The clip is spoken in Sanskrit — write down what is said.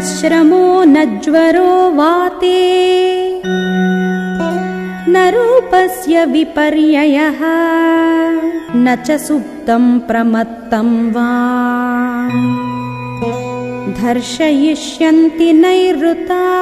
श्रमो न ज्वरो वाते। न रूपस्य विपर्ययः न च सुप्तम् प्रमत्तं वा। धर्षयिष्यन्ति नैरृता